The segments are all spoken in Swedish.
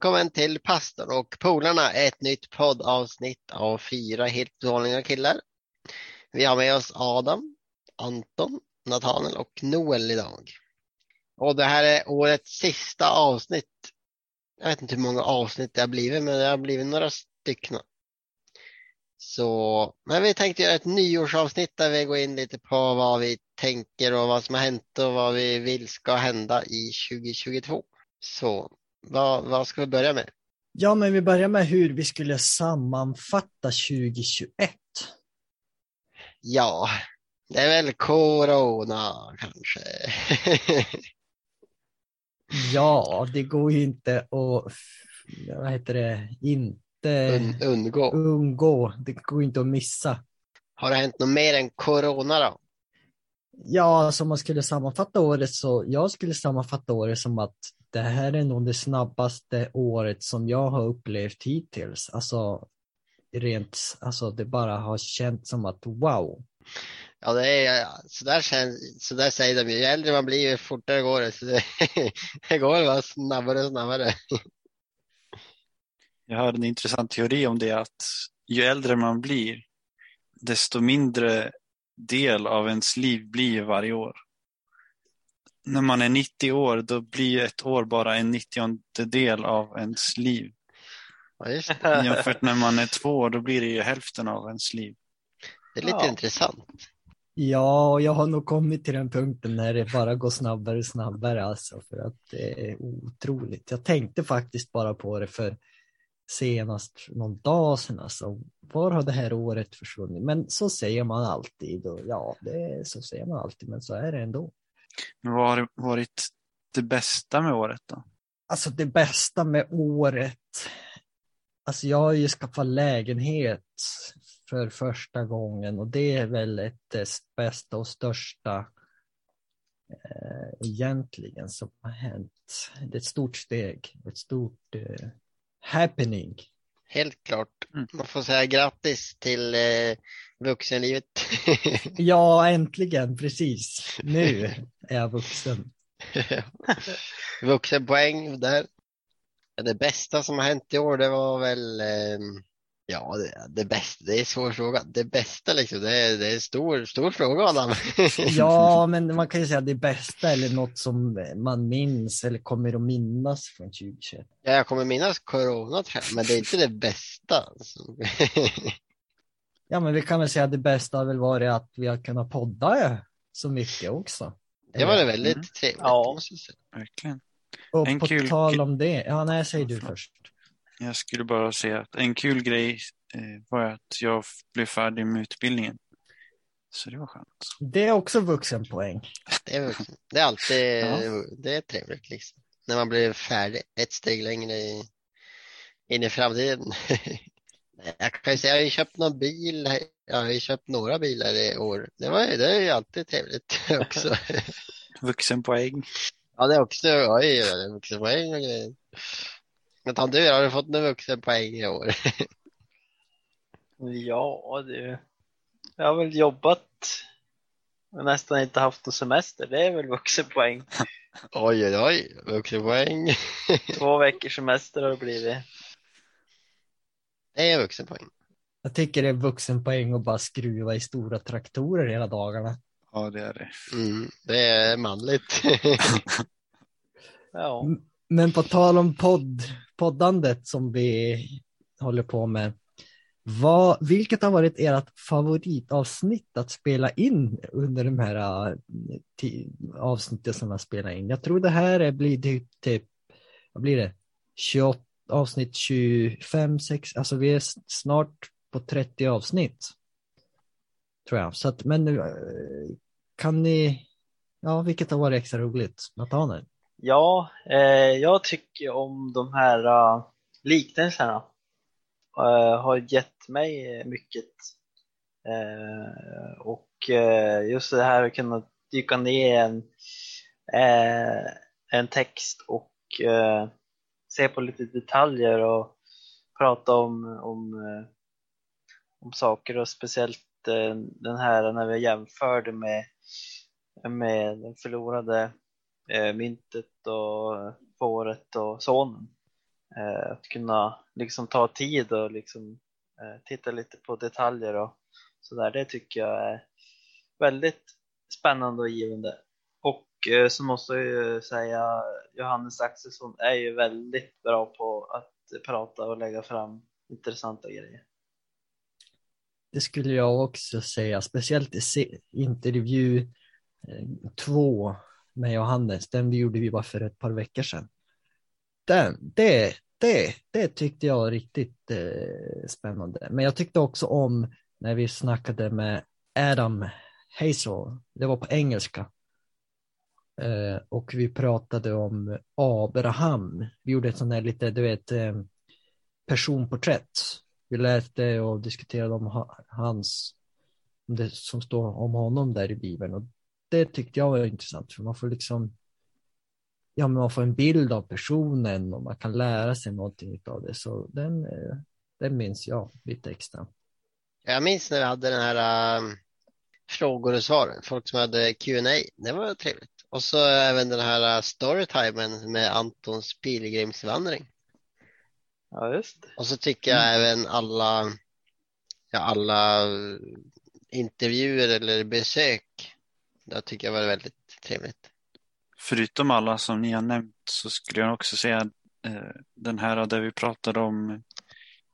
Välkommen till Pastorn och Polarna, ett nytt poddavsnitt av fyra helt vanliga killar. Vi har med oss Adam, Anton, Nathaniel och Noel idag. Och det här är årets sista avsnitt. Jag vet inte hur många avsnitt det har blivit, men det har blivit några stycken. Så, men vi tänkte göra ett nyårsavsnitt där vi går in lite på vad vi tänker och vad som har hänt och vad vi vill ska hända i 2022. Så vad, vad ska vi börja med? Ja, men vi börjar med hur vi skulle sammanfatta 2021. Ja, det är väl corona kanske. ja, det går ju inte att, vad heter det, inte Un, undgå. undgå. Det går inte att missa. Har det hänt något mer än corona då? Ja, som man skulle sammanfatta året så, jag skulle sammanfatta året som att det här är nog det snabbaste året som jag har upplevt hittills. Alltså rent, alltså det bara har känts som att wow. Ja, det är, så, där känns, så där säger de ju. Ju äldre man blir, ju fortare går det. Så det, det går bara snabbare och snabbare. Jag hörde en intressant teori om det att ju äldre man blir, desto mindre del av ens liv blir varje år. När man är 90 år, då blir ett år bara en del av ens liv. Ja. Jämfört när man är två år, då blir det ju hälften av ens liv. Det är lite Ja. intressant. Ja, och jag har nog kommit till den punkten när det bara går snabbare och snabbare alltså för att det är otroligt. Jag tänkte faktiskt bara på det för senast någon dag sedan alltså. Var har det här året försvunnit? Men så säger man alltid och ja, det, så säger man alltid, men så är det ändå. Men vad har varit det bästa med året då? Alltså det bästa med året. Alltså jag har ju skaffat lägenhet för första gången och det är väl ett eh, det bästa och största eh, egentligen som har hänt. Det är ett stort steg, ett stort eh, happening. Helt klart. Mm. Man får säga grattis till eh, vuxenlivet. Ja, äntligen, precis. Nu är jag vuxen. Vuxenpoäng där. Det bästa som har hänt i år, det var väl eh, Ja, det, det bästa, det är en svår fråga. Det bästa liksom, det är, det är en stor, stor fråga Adam. Ja, men man kan ju säga det bästa eller något som man minns eller kommer att minnas från 2021. Ja, jag kommer minnas corona men det är inte det bästa. Alltså. Ja, men vi kan väl säga att det bästa har väl varit att vi har kunnat podda så mycket också. Det var det väldigt Mm. trevligt. Ja. Verkligen. Och En på kul- tal om det, ja nej, säg du först. Jag skulle bara säga att en kul grej eh, var att jag blev färdig med utbildningen. Så det var skönt. Det är också vuxenpoäng. Det är, vuxen. det är alltid Ja. det är trevligt liksom. När man blir färdig ett steg längre i, in i framtiden. Jag kan ju säga, jag har ju köpt någon bil. här- Jag har ju köpt några bilar i år. Det, var, ju- det är ju alltid trevligt också. Vuxenpoäng. Ja, det är också, oj, vuxenpoäng och grejer. Men ta du, har du fått någon vuxenpoäng i år? Ja, du. Jag har väl jobbat och nästan inte haft någon semester. Det är väl vuxenpoäng. Oj, oj, oj, vuxenpoäng. Två veckors semester har det blivit. Det är vuxenpoäng. Jag tycker det är vuxenpoäng att bara skruva i stora traktorer hela dagarna. Ja, det är det. Mm, det är manligt. Ja. Men på tal om podd, poddandet som vi håller på med. Vad, vilket har varit ert favoritavsnitt att spela in under de här äh, avsnitten som har spelat in? Jag tror det här är, blir typ, typ, vad blir det? 28, avsnitt 25, 6, alltså vi är snart på 30 avsnitt. Tror jag. Så att, men äh, kan ni, ja vilket har varit extra roligt? Nathanael? Ja, eh, jag tycker om de här uh, liknelserna. Uh, har gett mig mycket. Uh, och uh, just det här att kunna dyka ner i en, en text och se på lite detaljer och prata om, om, om saker och speciellt den här när vi jämförde med, med den förlorade Eh, myntet och eh, fåret och sonen. Eh, att kunna liksom ta tid och liksom titta lite på detaljer och sådär. Det tycker jag är väldigt spännande och givande. Och så måste jag ju säga Johannes Axelsson är ju väldigt bra på att prata och lägga fram intressanta grejer. Det skulle jag också säga, speciellt i intervju två med Johannes, den vi gjorde vi bara för ett par veckor sedan. Den, det, det, det tyckte jag var riktigt eh, spännande. Men jag tyckte också om när vi snackade med Adam Hazel, det var på engelska. Eh, och vi pratade om Abraham. Vi gjorde ett sånt där lite, du vet, eh, personporträtt. Vi läste och diskuterade om ha- hans, om det som står om honom där i Bibeln. Och det tyckte jag var intressant, för man får liksom, ja men man får en bild av personen och man kan lära sig någonting av det. Så den, eh, den minns jag lite extra. Jag minns när vi hade den här um, frågor och svar, folk som hade Q&A. Det var trevligt. Och så även den här uh, storytimen med Antons pilgrimsvandring. Ja, just. Och så tycker jag även alla, ja, alla uh, intervjuer eller besök. Det tycker jag var väldigt trevligt. Förutom alla som ni har nämnt så skulle jag också säga eh, den här där vi pratade om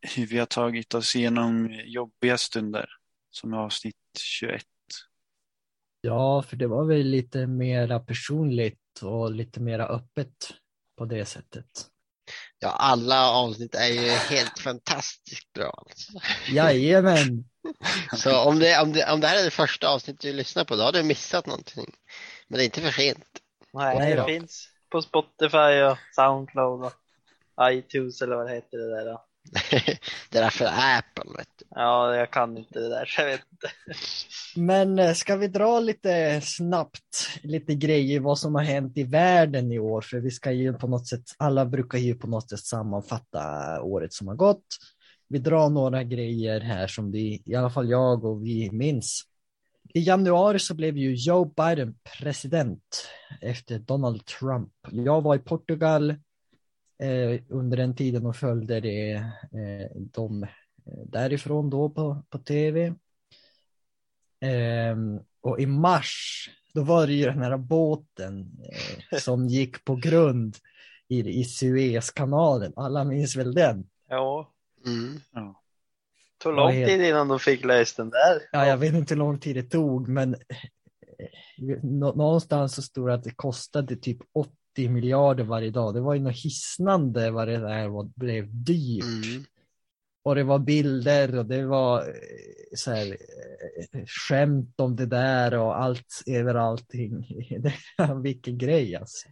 hur vi har tagit oss igenom jobbiga stunder som är avsnitt 21. Ja, för det var väl lite mera personligt och lite mera öppet på det sättet. Ja, alla avsnitt är ju helt fantastiskt bra. Alltså. Jajamän, Så om det, om, det, om det här är det första avsnittet du lyssnar på, då har du missat någonting. Men det är inte för sent. Nej, Nej det finns på Spotify och Soundcloud och iTunes eller vad det heter det där. Då. det är därför Apple, vet du. Ja, jag kan inte det där, så jag vet inte. men eh, ska vi dra lite snabbt lite grejer vad som har hänt i världen i år? För vi ska ju på något sätt, alla brukar ju på något sätt sammanfatta året som har gått. Vi drar några grejer här som vi, i alla fall jag och vi minns. I januari så blev ju Joe Biden president efter Donald Trump. Jag var i Portugal eh, under den tiden och följde det, eh, de eh, därifrån då på, på tv. Eh, och i mars, då var det ju den här båten eh, som gick på grund i, i Suezkanalen. Alla minns väl den? Ja, Mm. Ja. tog lång tid innan de fick löst den där. Ja, jag vet inte hur lång tid det tog, men eh, nå- någonstans så stod det att det kostade typ 80 miljarder varje dag. Det var ju något hisnande vad det där var, blev dyrt. Mm. Och det var bilder och det var eh, så här, eh, skämt om det där och allt över allting. Vilken grej alltså.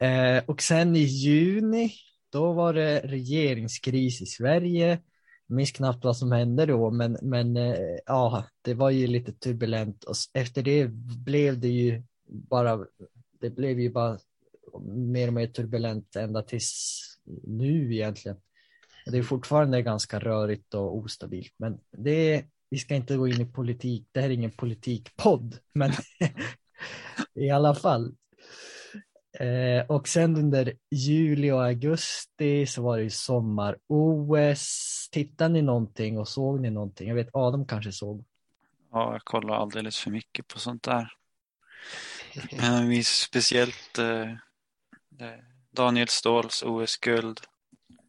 Eh, och sen i juni, då var det regeringskris i Sverige. Jag minns knappt vad som hände då, men, men eh, ja, det var ju lite turbulent. Och efter det blev det ju bara, det blev ju bara mer och mer turbulent ända tills nu egentligen. Det är fortfarande ganska rörigt och ostabilt, men det, vi ska inte gå in i politik. Det här är ingen politikpodd, men i alla fall. Eh, och sen under juli och augusti så var det ju sommar-OS. Tittade ni någonting och såg ni någonting? Jag vet Adam kanske såg. Ja, jag kollar alldeles för mycket på sånt där. Men jag minns speciellt eh, eh, Daniel Ståhls OS-guld.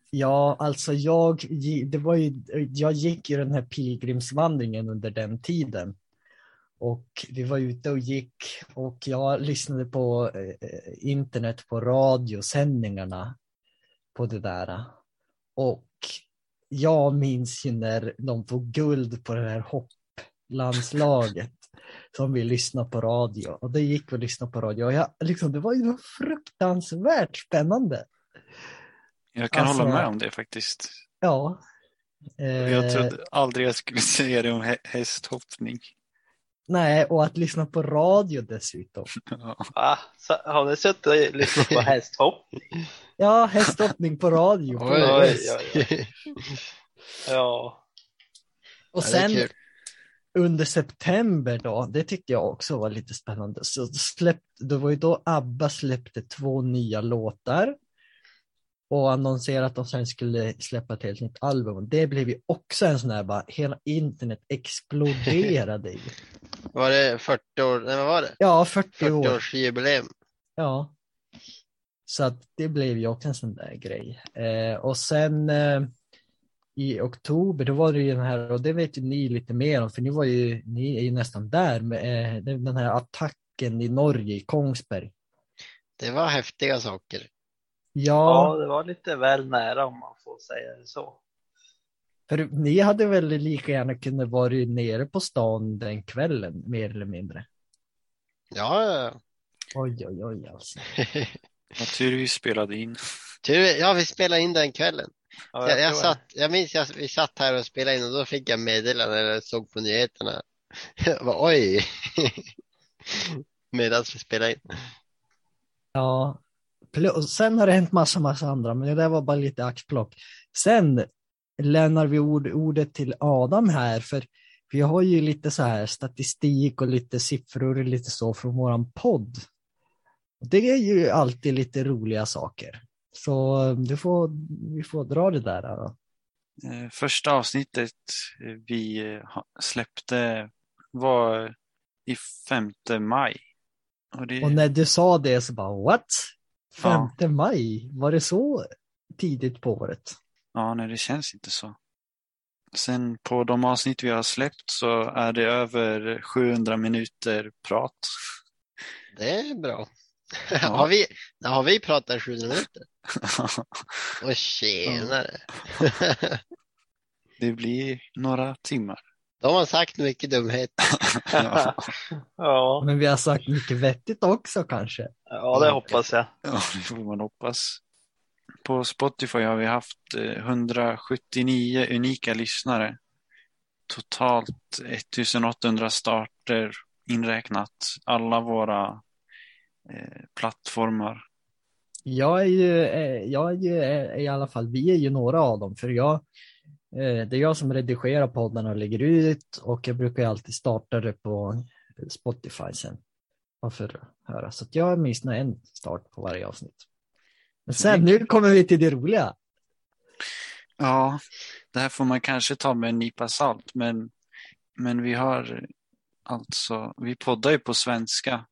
Ja, alltså jag, det var ju, jag gick ju den här pilgrimsvandringen under den tiden. Och vi var ute och gick och jag lyssnade på eh, internet på radiosändningarna på det där. Och jag minns ju när de tog guld på det här hopplandslaget som vi lyssnade på radio. Och det gick vi och lyssnade på radio. Och jag, liksom, det var ju fruktansvärt spännande. Jag kan Alltså- hålla med om det faktiskt. Ja. Jag Eh, trodde aldrig jag skulle säga det om hä- hästhoppning. Nej, och att lyssna på radio dessutom. Ja. Har ni suttit och lyssnat på hästhopp? Ja, hästhoppning på radio. På Oj, Oj, oj, oj. Ja, Och Ja, sen kul. under september då, det tyckte jag också var lite spännande. Så släpp, det var ju då ABBA släppte två nya låtar. och annonserade att de sen skulle släppa ett helt nytt album. Det blev ju också en sån här bara, hela internet exploderade. Var det 40 år, nej vad var det? Ja, 40, 40 år. års jubileum. Ja. Så att det blev ju också en sån där grej. Eh, och sen eh, i oktober, då var det ju den här, och det vet ju ni lite mer om, för ni var ju, ni är ju nästan där med eh, den här attacken i Norge, i Kongsberg. Det var häftiga saker. Ja, Ja, det var lite väl nära om man får säga det så. För ni hade väl lika gärna kunnat vara nere på stan den kvällen, mer eller mindre. Ja, Oj, oj, oj alltså. ja. Tur vi spelade in. Tur, ja, vi spelade in den kvällen. Ja, jag, jag, tror satt, jag minns att vi satt här och spelade in och då fick jag meddelande när jag såg på nyheterna. Jag bara, oj. Medan vi spelade in. Ja, plus, sen har det hänt massa, massa andra, men det där var bara lite axplock. Sen lämnar vi ord, ordet till Adam här, för vi har ju lite så här statistik och lite siffror och lite så från våran podd. Det är ju alltid lite roliga saker. Så du får, vi får dra det där. Då. Eh, Första avsnittet eh, vi eh, släppte var i 5 maj. Och det, Och när du sa det så bara what? Ja. 5 maj, var det så tidigt på året? Ja, nej, det känns inte så. Sen på de avsnitt vi har släppt så är det över 700 minuter prat. Det är bra. Har, vi, har vi pratat 700 minuter? Och tjenare. Det blir några timmar. De har sagt mycket dumheter. Ja, ja, Men vi har sagt mycket vettigt också kanske. ja, det hoppas jag. ja, det får man hoppas. På Spotify har vi haft eh, 179 unika lyssnare. Totalt 1800 starter inräknat alla våra eh, plattformar. Jag är ju, eh, jag är ju eh, i alla fall, vi är ju några av dem, för jag, eh, det är jag som redigerar podden och lägger ut och jag brukar ju alltid starta det på Spotify sen. varför höra. Så att jag har minst en start på varje avsnitt. Men sen, nu kommer vi till det roliga. Ja, det här får man kanske ta med en nypa salt, men, men vi har alltså, vi poddar ju på svenska,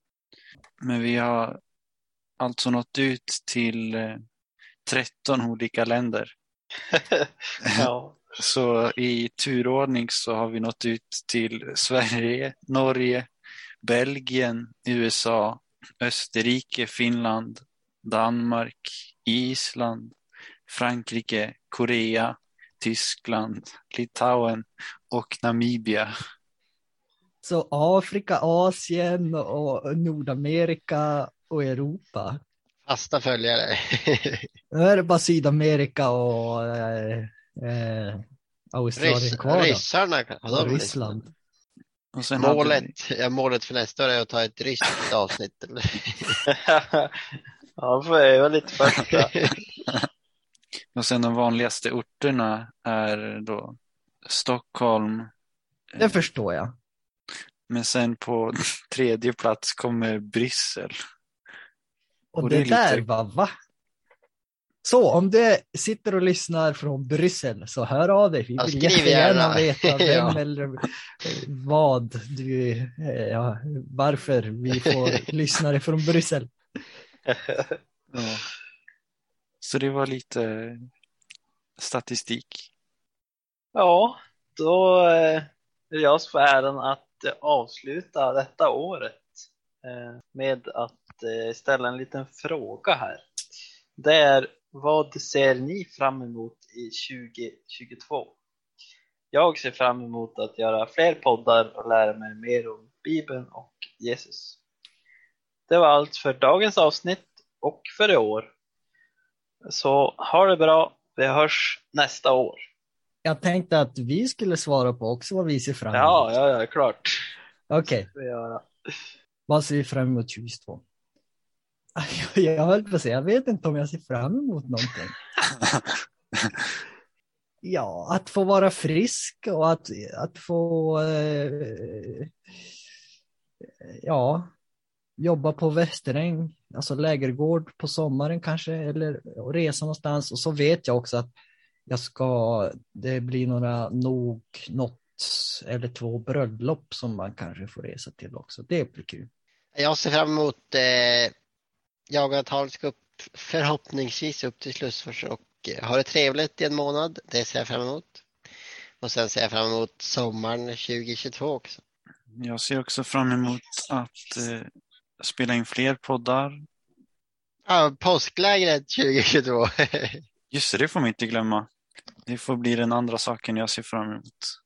men vi har alltså nått ut till eh, 13 olika länder. Ja, Så i turordning så har vi nått ut till Sverige, Norge, Belgien, USA, Österrike, Finland, Danmark, Island, Frankrike, Korea, Tyskland, Litauen och Namibia. Så Afrika, Asien och Nordamerika och Europa. Fasta följare. Nu är det bara Sydamerika och eh, eh, Australien Ryss, kvar då. ryssarna. Och Ryssland. Och sen hade Målet, vi, ja, målet för nästa år är att ta ett ryskt avsnitt. Ja, jag göra lite första. och sen de vanligaste orterna är då Stockholm, Det förstår jag. men sen på tredje plats kommer Bryssel. Och, Och det, det är där lite- var va? Så om du sitter och lyssnar från Bryssel så hör av dig. Vi vill jättegärna gärna. veta vem Ja. eller eh, vad du, eh, ja, varför vi får lyssnare från Bryssel. Ja. Så det var lite statistik. Ja, då eh, är jag får äran att eh, avsluta detta året eh, med att ställa en liten fråga här. Det är vad ser ni fram emot i 2022? Jag ser fram emot att göra fler poddar och lära mig mer om Bibeln och Jesus. Det var allt för dagens avsnitt och för i år. Så ha det bra, vi hörs nästa år. Jag tänkte att vi skulle svara på också vad vi ser fram emot. Ja, ja, ja, klart. Okej, göra. vad ser vi fram emot 2022? Jag höll på att säga, jag vet inte om jag ser fram emot någonting. Ja, att få vara frisk och att, att få eh, ja, jobba på Västeräng alltså lägergård på sommaren kanske eller resa någonstans och så vet jag också att jag ska, det blir några nog något eller två bröllop som man kanske får resa till också. Det blir kul. Jag ser fram emot eh, jaga talskupp förhoppningsvis upp till Slussfors och eh, ha det trevligt i en månad. Det ser jag fram emot. Och sen ser jag fram emot sommaren 2022 också. Jag ser också fram emot att eh, spela in fler poddar. Ja, påsklägret 2022. Just det, det får man inte glömma. Det får bli den andra saken jag ser fram emot.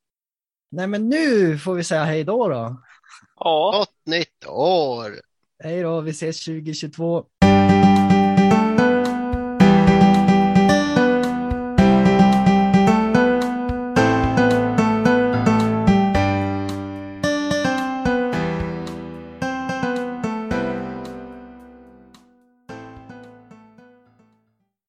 Nej men nu får vi säga hej då då. Ja, Gott nytt år! Hej då, vi ses 2022.